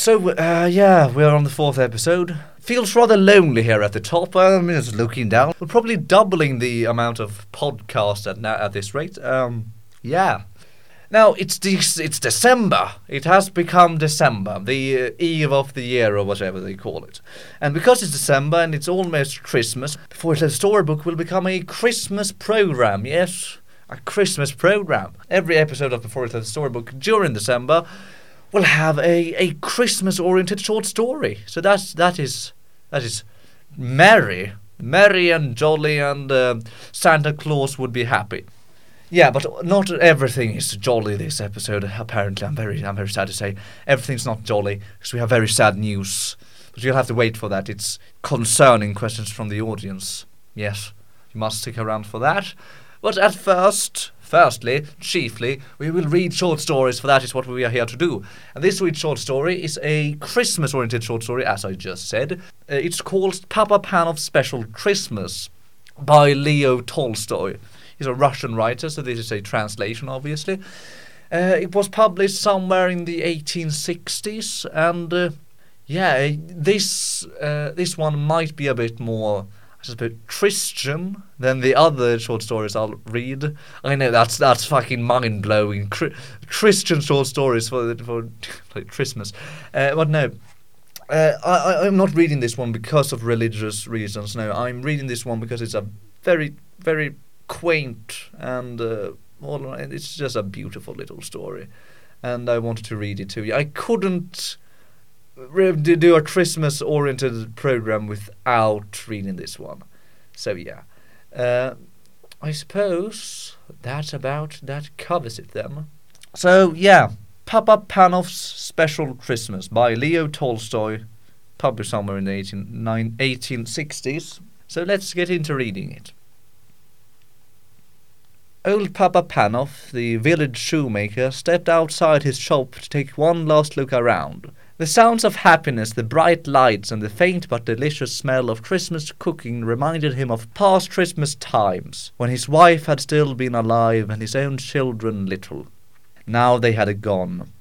so uh, yeah, we're on the fourth episode. Feels rather lonely here at the top. I'm just looking down. We're probably doubling the amount of podcasts at now at this rate. Um, yeah. Now it's de- it's December. It has become December, the uh, eve of the year or whatever they call it. And because it's December and it's almost Christmas, before the storybook will become a Christmas program. Yes, a Christmas program. Every episode of Before the Storybook during December will have a, a Christmas oriented short story. So that's that is that is merry, merry and jolly, and uh, Santa Claus would be happy. Yeah, but not everything is jolly this episode. Apparently, I'm very I'm very sad to say everything's not jolly because we have very sad news. But you'll have to wait for that. It's concerning questions from the audience. Yes, you must stick around for that. But at first, firstly, chiefly, we will read short stories, for that is what we are here to do. And this week's short story is a Christmas oriented short story, as I just said. Uh, it's called Papa Panov's Special Christmas by Leo Tolstoy. He's a Russian writer, so this is a translation, obviously. Uh, it was published somewhere in the 1860s, and uh, yeah, this uh, this one might be a bit more just a bit Christian than the other short stories I'll read. I know that's that's fucking mind blowing. Christian short stories for for like Christmas, uh, but no. Uh, I, I'm not reading this one because of religious reasons. No, I'm reading this one because it's a very, very quaint and uh. It's just a beautiful little story, and I wanted to read it to you. I couldn't do a Christmas oriented program without reading this one. So yeah, uh, I suppose that about that covers it then. So yeah, Papa Panov's Special Christmas by Leo Tolstoy, published somewhere in the 18, 1860s. So let's get into reading it. Old Papa Panov, the village shoemaker, stepped outside his shop to take one last look around. The sounds of happiness, the bright lights, and the faint but delicious smell of Christmas cooking reminded him of past Christmas times, when his wife had still been alive and his own children little. Now they had gone.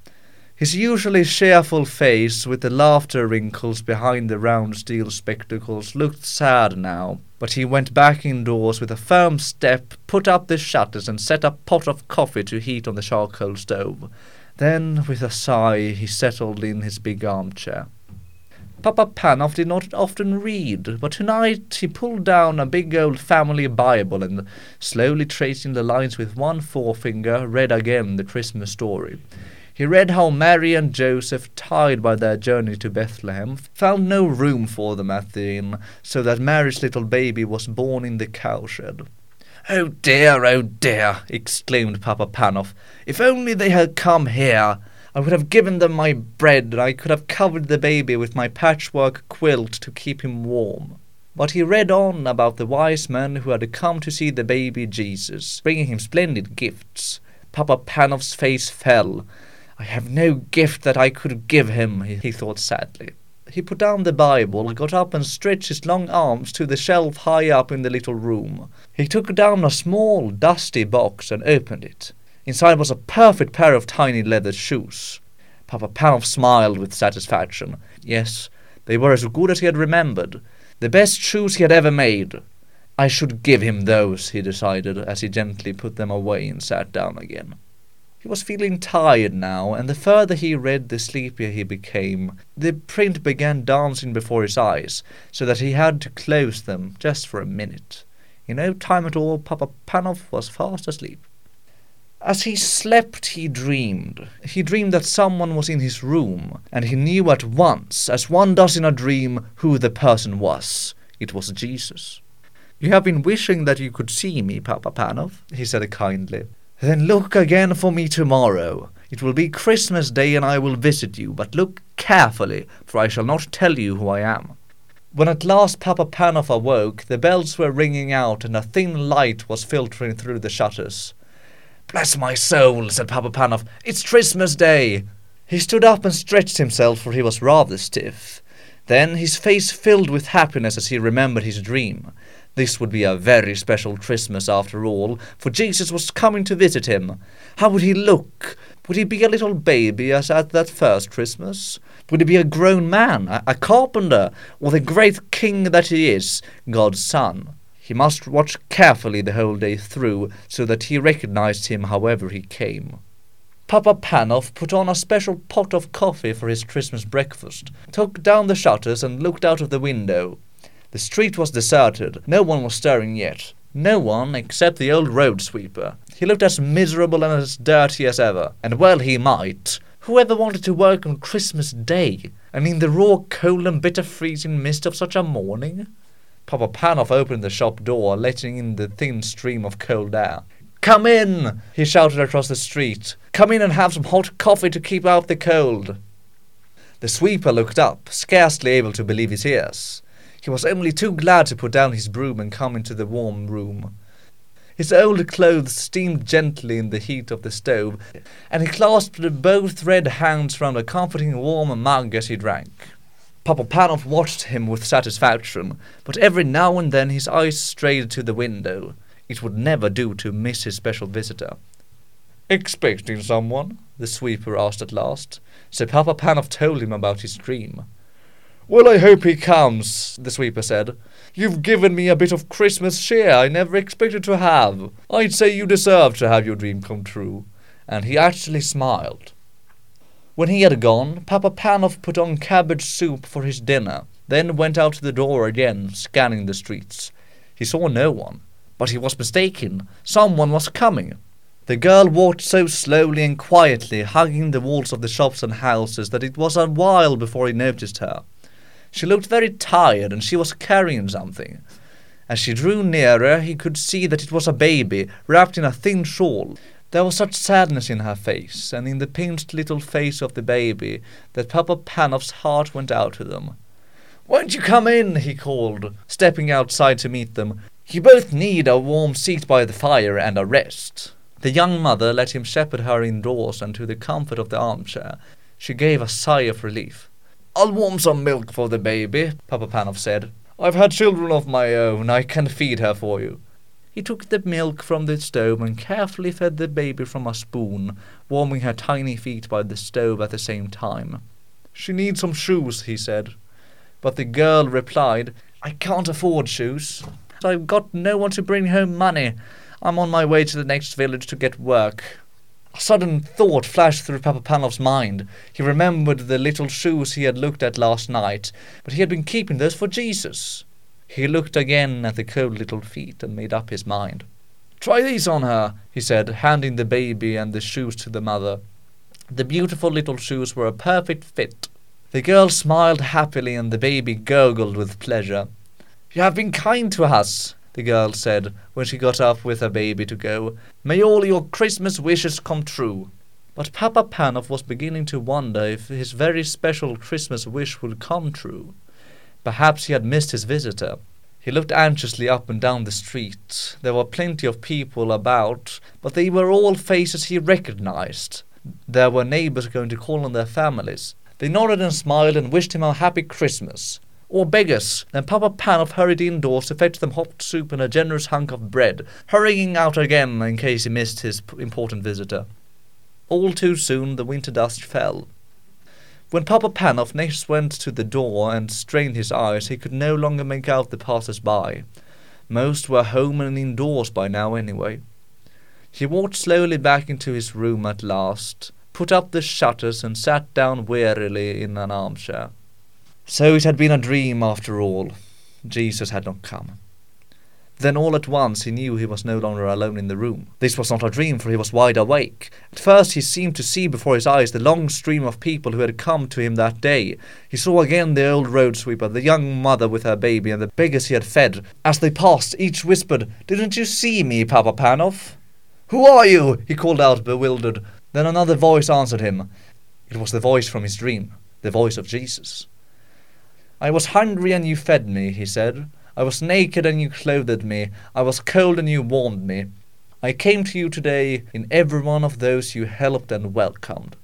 His usually cheerful face, with the laughter wrinkles behind the round steel spectacles, looked sad now, but he went back indoors with a firm step, put up the shutters, and set a pot of coffee to heat on the charcoal stove. Then, with a sigh, he settled in his big armchair. Papa Panov did not often read, but tonight he pulled down a big old family Bible and, slowly tracing the lines with one forefinger, read again the Christmas story. He read how Mary and Joseph, tired by their journey to Bethlehem, found no room for them at the inn, so that Mary's little baby was born in the cowshed. Oh dear, oh dear, exclaimed Papa Panov. If only they had come here! I would have given them my bread, and I could have covered the baby with my patchwork quilt to keep him warm. But he read on about the wise men who had come to see the baby Jesus, bringing him splendid gifts. Papa Panov's face fell. I have no gift that I could give him, he thought sadly. He put down the Bible, got up and stretched his long arms to the shelf high up in the little room. He took down a small, dusty box and opened it. Inside was a perfect pair of tiny leather shoes. Papa Panov smiled with satisfaction. Yes, they were as good as he had remembered. The best shoes he had ever made. I should give him those, he decided, as he gently put them away and sat down again. He was feeling tired now, and the further he read, the sleepier he became. The print began dancing before his eyes, so that he had to close them just for a minute. In no time at all, Papa Panov was fast asleep. As he slept, he dreamed. He dreamed that someone was in his room, and he knew at once, as one does in a dream, who the person was. It was Jesus. You have been wishing that you could see me, Papa Panov, he said kindly. Then look again for me tomorrow. It will be Christmas Day and I will visit you, but look carefully, for I shall not tell you who I am. When at last Papa Panov awoke, the bells were ringing out and a thin light was filtering through the shutters. Bless my soul, said Papa Panov, it's Christmas Day. He stood up and stretched himself, for he was rather stiff. Then his face filled with happiness as he remembered his dream. This would be a very special Christmas after all, for Jesus was coming to visit him. How would he look? Would he be a little baby as at that first Christmas? Would he be a grown man, a, a carpenter, or the great king that he is, God's son? He must watch carefully the whole day through, so that he recognized him however he came. Papa Panov put on a special pot of coffee for his Christmas breakfast, took down the shutters, and looked out of the window. The street was deserted. No one was stirring yet. No one except the old road sweeper. He looked as miserable and as dirty as ever, and well he might. Whoever wanted to work on Christmas Day, and in the raw, cold, and bitter freezing mist of such a morning? Papa Panov opened the shop door, letting in the thin stream of cold air. Come in! he shouted across the street. Come in and have some hot coffee to keep out the cold. The sweeper looked up, scarcely able to believe his ears. He was only too glad to put down his broom and come into the warm room. His old clothes steamed gently in the heat of the stove, and he clasped both red hands round a comforting warm mug as he drank. Papa Panov watched him with satisfaction, but every now and then his eyes strayed to the window. It would never do to miss his special visitor. Expecting someone? the sweeper asked at last. So Papa Panov told him about his dream. Well, I hope he comes, the sweeper said. You've given me a bit of Christmas cheer I never expected to have. I'd say you deserve to have your dream come true. And he actually smiled. When he had gone, Papa Panov put on cabbage soup for his dinner, then went out to the door again, scanning the streets. He saw no one, but he was mistaken. Someone was coming. The girl walked so slowly and quietly, hugging the walls of the shops and houses, that it was a while before he noticed her. She looked very tired, and she was carrying something. As she drew nearer, he could see that it was a baby, wrapped in a thin shawl. There was such sadness in her face, and in the pinched little face of the baby, that Papa Panov's heart went out to them. Won't you come in? he called, stepping outside to meet them. You both need a warm seat by the fire and a rest. The young mother let him shepherd her indoors and to the comfort of the armchair. She gave a sigh of relief. I'll warm some milk for the baby, Papa Panov said. I've had children of my own. I can feed her for you. He took the milk from the stove and carefully fed the baby from a spoon, warming her tiny feet by the stove at the same time. She needs some shoes, he said. But the girl replied, I can't afford shoes. I've got no one to bring home money. I'm on my way to the next village to get work. A sudden thought flashed through Papa Panov's mind. He remembered the little shoes he had looked at last night, but he had been keeping those for Jesus. He looked again at the cold little feet and made up his mind. Try these on her, he said, handing the baby and the shoes to the mother. The beautiful little shoes were a perfect fit. The girl smiled happily and the baby gurgled with pleasure. You have been kind to us, the girl said when she got up with her baby to go. May all your Christmas wishes come true. But Papa Panov was beginning to wonder if his very special Christmas wish would come true. Perhaps he had missed his visitor. He looked anxiously up and down the street. There were plenty of people about, but they were all faces he recognized. There were neighbors going to call on their families. They nodded and smiled and wished him a happy Christmas. Or beggars. Then Papa Panov hurried indoors to fetch them hot soup and a generous hunk of bread, hurrying out again in case he missed his important visitor. All too soon the winter dust fell. When Papa Panov next went to the door and strained his eyes, he could no longer make out the passers-by. Most were home and indoors by now anyway. He walked slowly back into his room at last, put up the shutters, and sat down wearily in an armchair. So it had been a dream after all. Jesus had not come. Then all at once he knew he was no longer alone in the room. This was not a dream, for he was wide awake. At first he seemed to see before his eyes the long stream of people who had come to him that day. He saw again the old road sweeper, the young mother with her baby, and the beggars he had fed. As they passed, each whispered, Didn't you see me, Papa Panov? Who are you? he called out, bewildered. Then another voice answered him. It was the voice from his dream, the voice of Jesus. I was hungry and you fed me, he said. I was naked and you clothed me. I was cold and you warmed me. I came to you today in every one of those you helped and welcomed.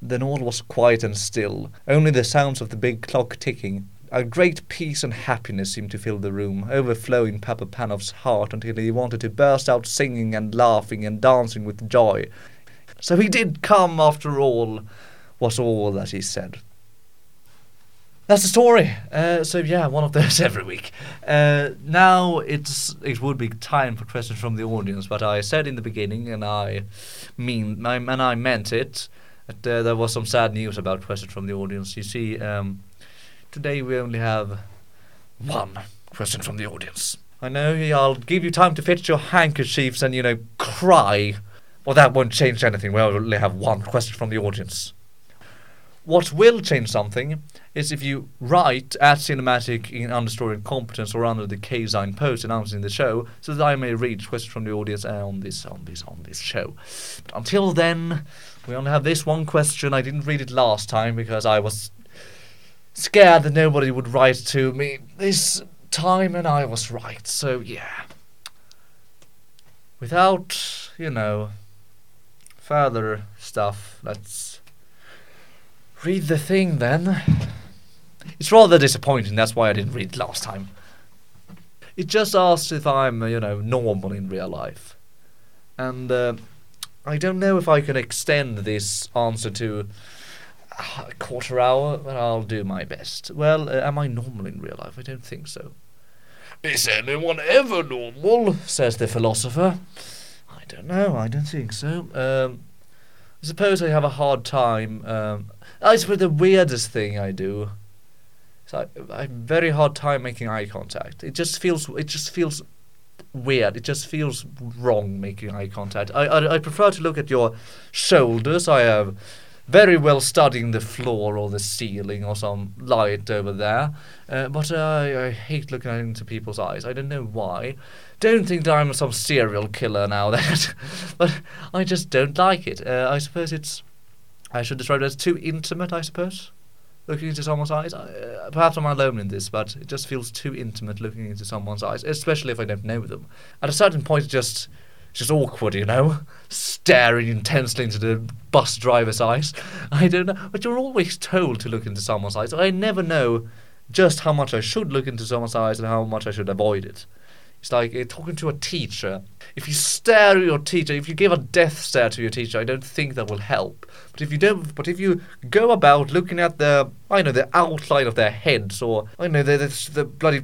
Then all was quiet and still, only the sounds of the big clock ticking. A great peace and happiness seemed to fill the room, overflowing Papa Panov's heart until he wanted to burst out singing and laughing and dancing with joy. So he did come after all, was all that he said. That's the story. Uh, so yeah, one of those every week. Uh, now it's it would be time for questions from the audience, but I said in the beginning, and I mean, I, and I meant it. That uh, there was some sad news about questions from the audience. You see, um, today we only have one question from the audience. I know I'll give you time to fetch your handkerchiefs and you know cry. Well, that won't change anything. We only have one question from the audience. What will change something is if you write at cinematic in understory incompetence or under the K sign post announcing the show, so that I may read questions from the audience on this on this on this show. But until then, we only have this one question. I didn't read it last time because I was scared that nobody would write to me this time, and I was right. So yeah. Without, you know, further stuff, let's Read the thing then. It's rather disappointing, that's why I didn't read last time. It just asks if I'm, you know, normal in real life. And uh, I don't know if I can extend this answer to a quarter hour, but I'll do my best. Well, uh, am I normal in real life? I don't think so. Is anyone ever normal? says the philosopher. I don't know, I don't think so. Um, I suppose I have a hard time um, I suppose the weirdest thing I do. So I, I have very hard time making eye contact. It just feels it just feels weird. It just feels wrong making eye contact. I, I, I prefer to look at your shoulders. I have very well studying the floor or the ceiling or some light over there. Uh, but uh, I, I hate looking into people's eyes. I don't know why. Don't think that I'm some serial killer now. That, but I just don't like it. Uh, I suppose it's I should describe it as too intimate, I suppose. Looking into someone's eyes. Uh, perhaps I'm alone in this, but it just feels too intimate looking into someone's eyes, especially if I don't know them. At a certain point, it just it's just awkward, you know, staring intensely into the bus driver's eyes. I don't know, but you're always told to look into someone's eyes. I never know just how much I should look into someone's eyes and how much I should avoid it. It's like uh, talking to a teacher. If you stare at your teacher, if you give a death stare to your teacher, I don't think that will help. But if you don't, but if you go about looking at the, I know, the outline of their heads, or I know, the, the, the bloody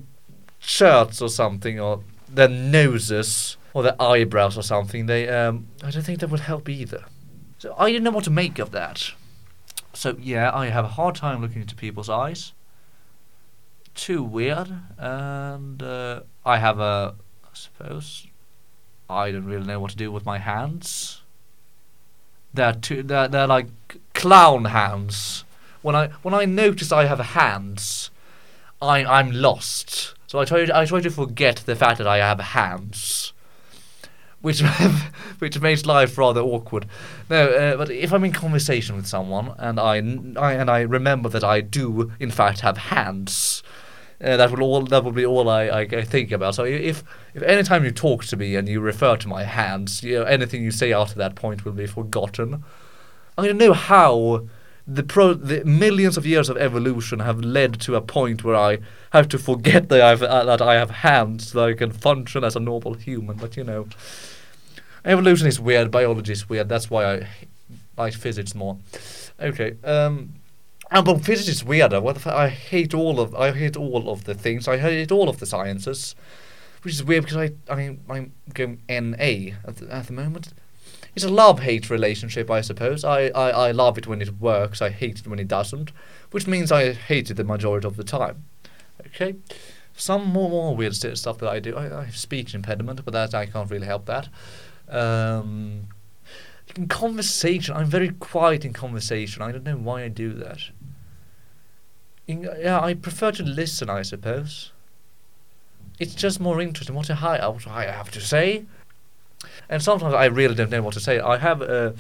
shirts or something, or their noses, or their eyebrows or something, they, um, I don't think that would help either. So I didn't know what to make of that. So yeah, I have a hard time looking into people's eyes. Too weird, and uh, I have a, I suppose, I don't really know what to do with my hands. They're too, they're, they're like clown hands. When I when I notice I have hands, I I'm lost. So I try I try to forget the fact that I have hands, which which makes life rather awkward. No, uh, but if I'm in conversation with someone and I, I and I remember that I do in fact have hands, uh, that will all that will be all I, I, think about. So if if any time you talk to me and you refer to my hands, you know, anything you say after that point will be forgotten. I don't know how the pro the millions of years of evolution have led to a point where I have to forget that I have uh, that I have hands that I can function as a normal human. But you know, evolution is weird, biology is weird. That's why I like physics more. Okay. Um, and but physics is weirder. What the I hate all of I hate all of the things. I hate all of the sciences, which is weird because I I I'm going NA at the, at the moment. It's a love hate relationship, I suppose. I, I, I love it when it works. I hate it when it doesn't, which means I hate it the majority of the time. Okay, some more more weird stuff that I do. I, I have speech impediment, but that I can't really help that. Um, in conversation, I'm very quiet in conversation. I don't know why I do that. Yeah, I prefer to listen, I suppose. It's just more interesting what I, what I have to say. And sometimes I really don't know what to say. I have uh,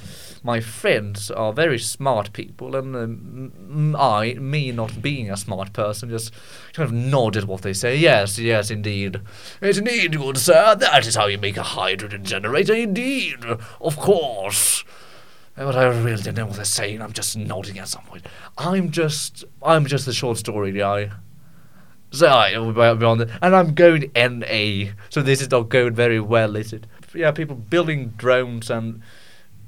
my friends are very smart people, and um, I, me not being a smart person, just kind of nod at what they say. Yes, yes, indeed. Yes, indeed, good sir. That is how you make a hydrogen generator. Indeed, of course. But I really don't know what they're saying. I'm just nodding at some point. I'm just, I'm just a short story guy. So I will be on the, and I'm going NA. So this is not going very well, is it? Yeah, people building drones and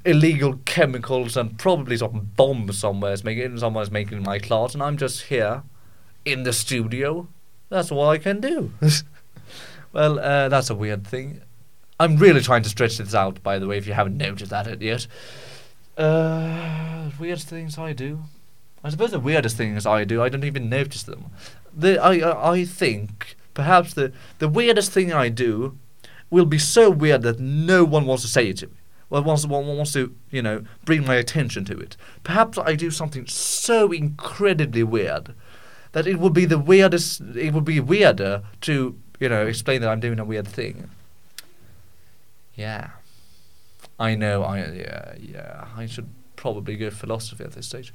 illegal chemicals and probably some bombs somewhere. Making someone's making my class, and I'm just here in the studio. That's all I can do. well, uh, that's a weird thing. I'm really trying to stretch this out, by the way, if you haven't noticed that yet. Uh, weirdest things I do. I suppose the weirdest things I do, I don't even notice them. The I I, think perhaps the the weirdest thing I do will be so weird that no one wants to say it to me. Well, wants one wants to you know bring my attention to it. Perhaps I do something so incredibly weird that it would be the weirdest. It would be weirder to you know explain that I'm doing a weird thing. Yeah. I know. I yeah yeah. I should probably go philosophy at this stage.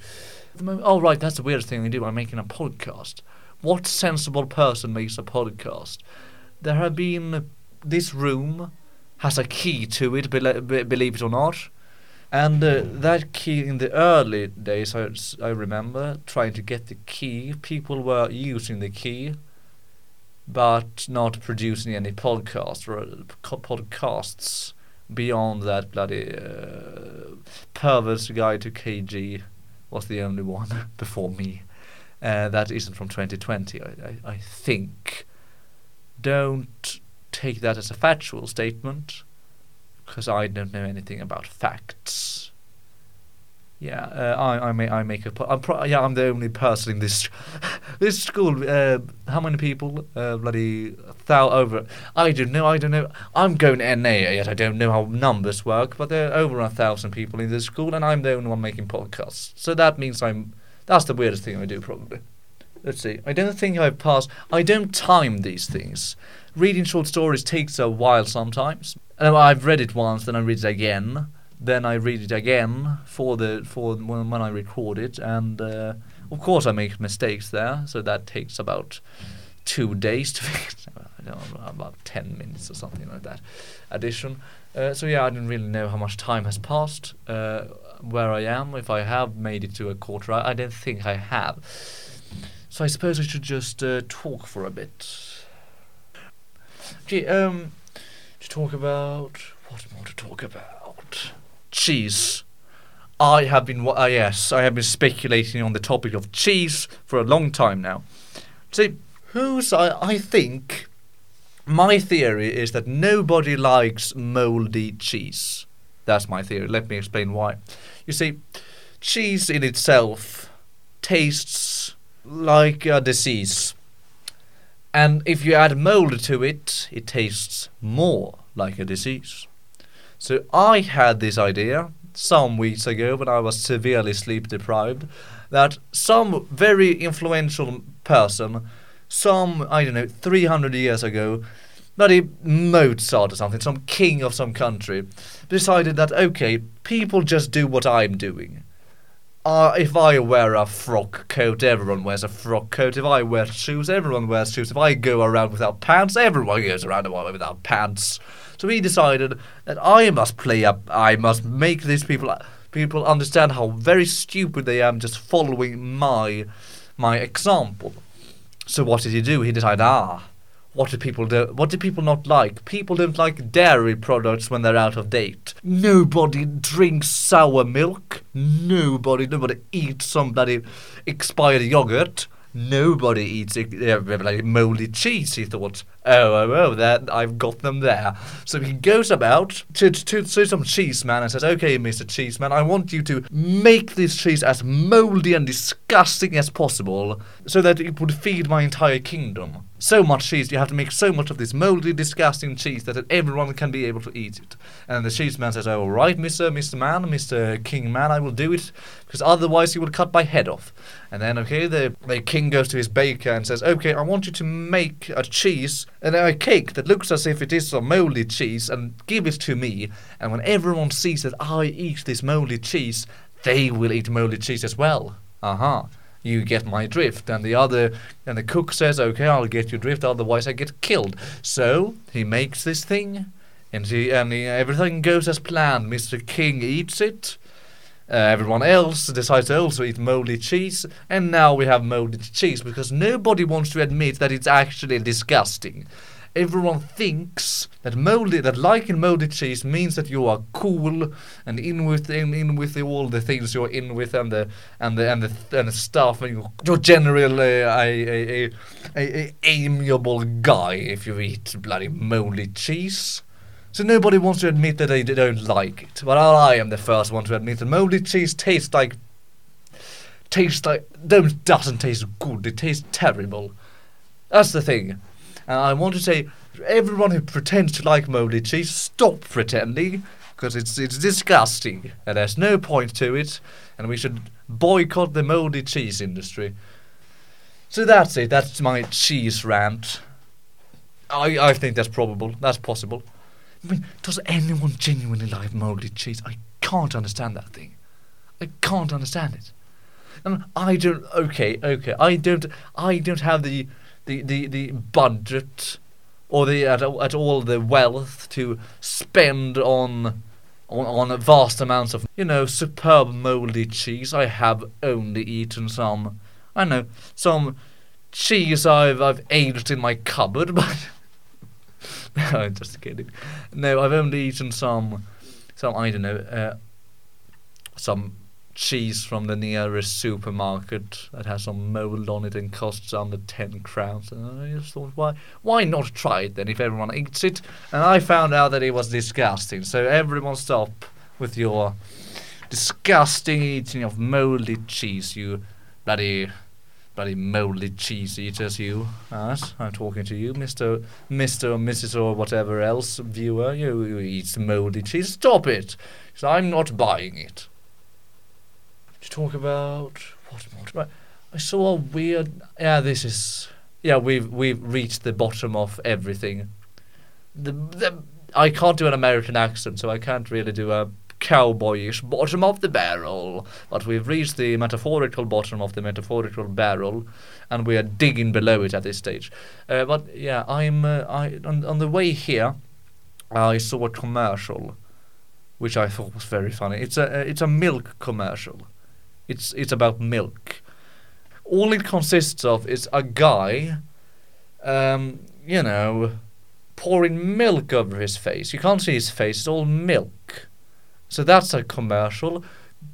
At moment, oh right, that's the weirdest thing I do. I'm making a podcast. What sensible person makes a podcast? There have been this room has a key to it, believe it or not. And uh, that key in the early days, I, I remember trying to get the key. People were using the key, but not producing any podcasts or uh, podcasts beyond that bloody uh, perverse guide to KG was the only one before me. Uh, that isn't from 2020, I, I, I, think. Don't take that as a factual statement, because I don't know anything about facts. Yeah, uh, I I make I make a I'm pro- yeah I'm the only person in this this school. Uh, how many people? Uh, bloody thou over. I don't know. I don't know. I'm going NA yet. I don't know how numbers work, but there are over a thousand people in this school, and I'm the only one making podcasts. So that means I'm. That's the weirdest thing I do probably. Let's see. I don't think I've passed. I don't time these things. Reading short stories takes a while sometimes. And I've read it once, then I read it again then I read it again for the for when, when I record it, and uh, of course I make mistakes there. So that takes about two days to fix. I don't know, about ten minutes or something like that. Addition. Uh, so yeah, I didn't really know how much time has passed. Uh, where I am, if I have made it to a quarter, I, I don't think I have. So I suppose I should just uh, talk for a bit. Okay, um, to talk about what more to talk about cheese. I have been, uh, yes, I have been speculating on the topic of cheese for a long time now. See, who's, I, I think, my theory is that nobody likes mouldy cheese. That's my theory. Let me explain why. You see, cheese in itself tastes like a disease. And if you add mold to it, it tastes more like a disease. So I had this idea some weeks ago when I was severely sleep deprived that some very influential person, some, I don't know, 300 years ago, bloody Mozart or something, some king of some country, decided that, okay, people just do what I'm doing. Uh, if I wear a frock coat, everyone wears a frock coat. If I wear shoes, everyone wears shoes. If I go around without pants, everyone goes around without pants. So he decided that I must play up. I must make these people people understand how very stupid they are just following my my example. So what did he do? He decided, ah, what do people do? What do people not like? People don't like dairy products when they're out of date. Nobody drinks sour milk. Nobody, nobody eats some bloody expired yogurt. Nobody eats uh, like moldy cheese. He thought, oh, oh, oh, that I've got them there. So he goes about to, to, to some cheeseman and says, okay, Mr. Cheeseman, I want you to make this cheese as moldy and disgusting as possible so that it would feed my entire kingdom so much cheese. You have to make so much of this moldy, disgusting cheese that everyone can be able to eat it. And the cheese man says, "Oh, all right, Mister, Mister Man, Mister King Man, I will do it, because otherwise you will cut my head off." And then, okay, the the king goes to his baker and says, "Okay, I want you to make a cheese and a cake that looks as if it is a moldy cheese, and give it to me. And when everyone sees that I eat this moldy cheese, they will eat moldy cheese as well." Uh huh you get my drift. And the other, and the cook says, okay, I'll get your drift, otherwise I get killed. So he makes this thing, and he, and he, everything goes as planned. Mr. King eats it. Uh, everyone else decides to also eat moldy cheese, and now we have moldy cheese because nobody wants to admit that it's actually disgusting. Everyone thinks that moldy that liking moldy cheese means that you are cool and in with in, in with the, all the things you're in with and the and the and the, and the stuff and you're, you're generally a, a, a amiable guy if you eat bloody moldy cheese. So nobody wants to admit that they don't like it, but I am the first one to admit that moldy cheese tastes like tastes like don't doesn't taste good. It tastes terrible. That's the thing. And I want to say, everyone who pretends to like moldy cheese, stop pretending, because it's it's disgusting, and there's no point to it, and we should boycott the moldy cheese industry. So that's it. That's my cheese rant. I I think that's probable. That's possible. I mean, does anyone genuinely like moldy cheese? I can't understand that thing. I can't understand it. And I don't. Okay, okay. I don't. I don't have the the the, the budget or the at, at all the wealth to spend on. On, on vast amounts of, you know, superb moldy cheese. I have only eaten some, I know, some cheese I've I've aged in my cupboard, but no, I'm just kidding. No, I've only eaten some, some I don't know, uh, some cheese from the nearest supermarket that has some mold on it and costs under ten crowns. And I just thought, why, why not try it then if everyone eats it? And I found out that it was disgusting. So everyone stop with your disgusting eating of moldy cheese, you bloody bloody moldy cheese eaters, you. Yes, I'm talking to you, Mister, Mister, or Mrs. or whatever else viewer. You, you eat moldy cheese. Stop it. So I'm not buying it to talk about what more? I saw a weird. Yeah, this is. Yeah, we've we've reached the bottom of everything. The, the I can't do an American accent, so I can't really do a cowboyish bottom of the barrel. But we've reached the metaphorical bottom of the metaphorical barrel, and we are digging below it at this stage. Uh, but yeah, I'm uh, I on, on the way here, I saw a commercial, which I thought was very funny. It's a it's a milk commercial it's it's about milk. All it consists of is a guy, um, you know, pouring milk over his face. You can't see his face; it's all milk. So that's a commercial.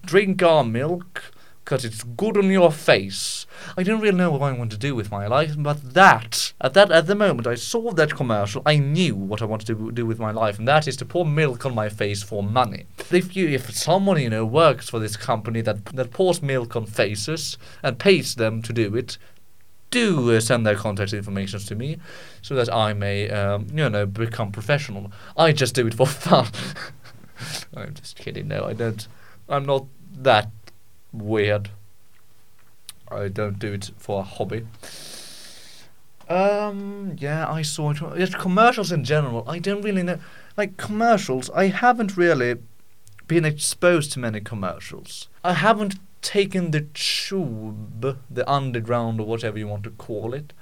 Drink our milk because it's good on your face. I don't really know what I want to do with my life, but that at that at the moment I saw that commercial, I knew what I wanted to do with my life, and that is to pour milk on my face for money. If you if someone you know works for this company that that pours milk on faces and pays them to do it, do send their contact information to me so that I may, um, you know, become professional. I just do it for fun. I'm just kidding. No, I don't. I'm not that weird. I don't do it for a hobby. Um, yeah, I saw it. It's commercials in general. I don't really know. Like commercials, I haven't really been exposed to many commercials. I haven't taken the tube, the underground, or whatever you want to call it,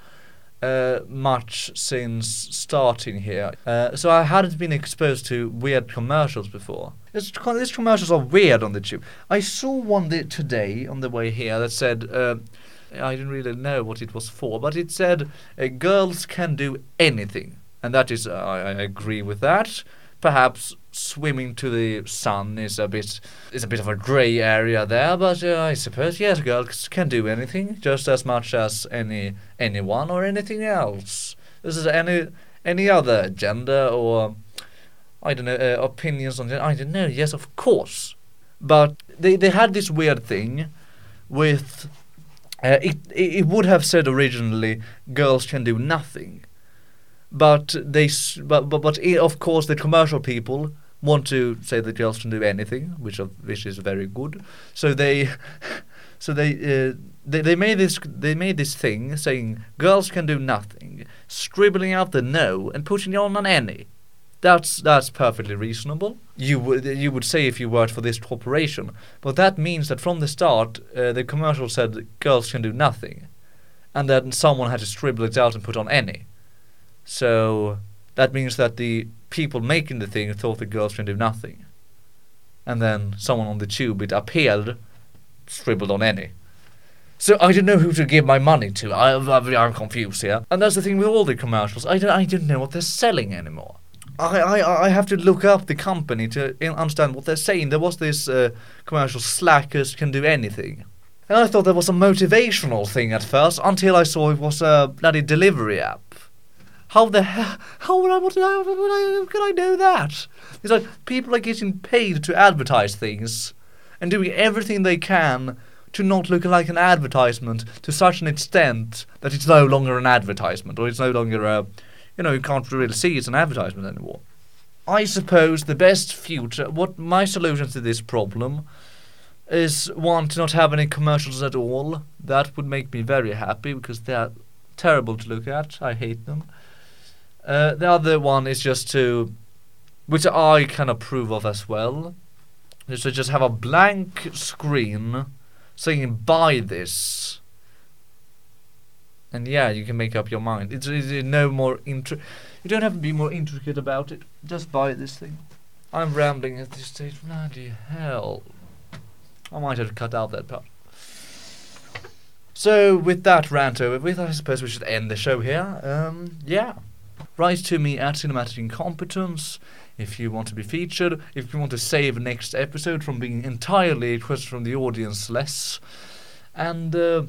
uh, much since starting here. Uh, so I hadn't been exposed to weird commercials before. This, these commercials are weird on the tube. I saw one today on the way here that said, uh, I didn't really know what it was for, but it said, uh, girls can do anything. And that is, I, I agree with that. Perhaps swimming to the sun is a bit is a bit of a grey area there, but uh, I suppose yes, girls can do anything just as much as any anyone or anything else. This is any any other gender or I don't know uh, opinions on I don't know. Yes, of course, but they they had this weird thing with. Uh, it it would have said originally girls can do nothing, but they but but, but of course the commercial people want to say that girls can do anything, which of, which is very good. So they, so they, uh, they they made this they made this thing saying girls can do nothing, scribbling out the no and putting on an any. That's that's perfectly reasonable. You would you would say if you worked for this corporation, but that means that from the start uh, the commercial said girls can do nothing, and then someone had to scribble it out and put on any. So that means that the people making the thing thought the girls can do nothing. And then someone on the tube, it appeared, scribbled on any. So I didn't know who to give my money to. I, I, I'm confused here. And that's the thing with all the commercials. I, don't, I didn't know what they're selling anymore. I, I, I have to look up the company to understand what they're saying. There was this uh, commercial, Slackers can do anything. And I thought that was a motivational thing at first until I saw it was a bloody delivery app. How the hell? How would I, what I, would I, could I know that? It's like people are getting paid to advertise things and doing everything they can to not look like an advertisement to such an extent that it's no longer an advertisement or it's no longer a, you know, you can't really see it's an advertisement anymore. I suppose the best future, what my solution to this problem is one to not have any commercials at all. That would make me very happy because they are terrible to look at. I hate them. Uh, the other one is just to, which I can approve of as well, is to just have a blank screen saying buy this. And yeah, you can make up your mind. It's, it's no more intri- You don't have to be more intricate about it. Just buy this thing. I'm rambling at this stage. Bloody hell. I might have cut out that part. So, with that rant over with, I suppose we should end the show here. Um, yeah. Write to me at Cinematic Incompetence if you want to be featured, if you want to save next episode from being entirely a question from the audience less. And uh,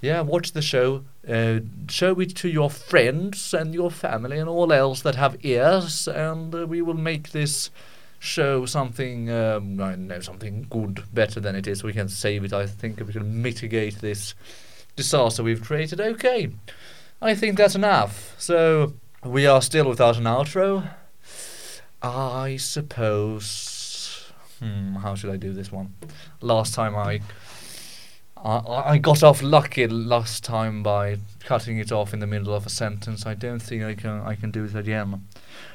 yeah, watch the show. Uh, show it to your friends and your family and all else that have ears, and uh, we will make this show something, um, I know, something good, better than it is. We can save it. I think if we can mitigate this disaster we've created. Okay, I think that's enough. So we are still without an outro. I suppose. Hmm, how should I do this one? Last time I. I, I got off lucky last time by cutting it off in the middle of a sentence. I don't think I can I can do it again,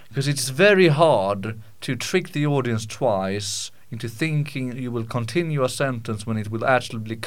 because it's very hard to trick the audience twice into thinking you will continue a sentence when it will actually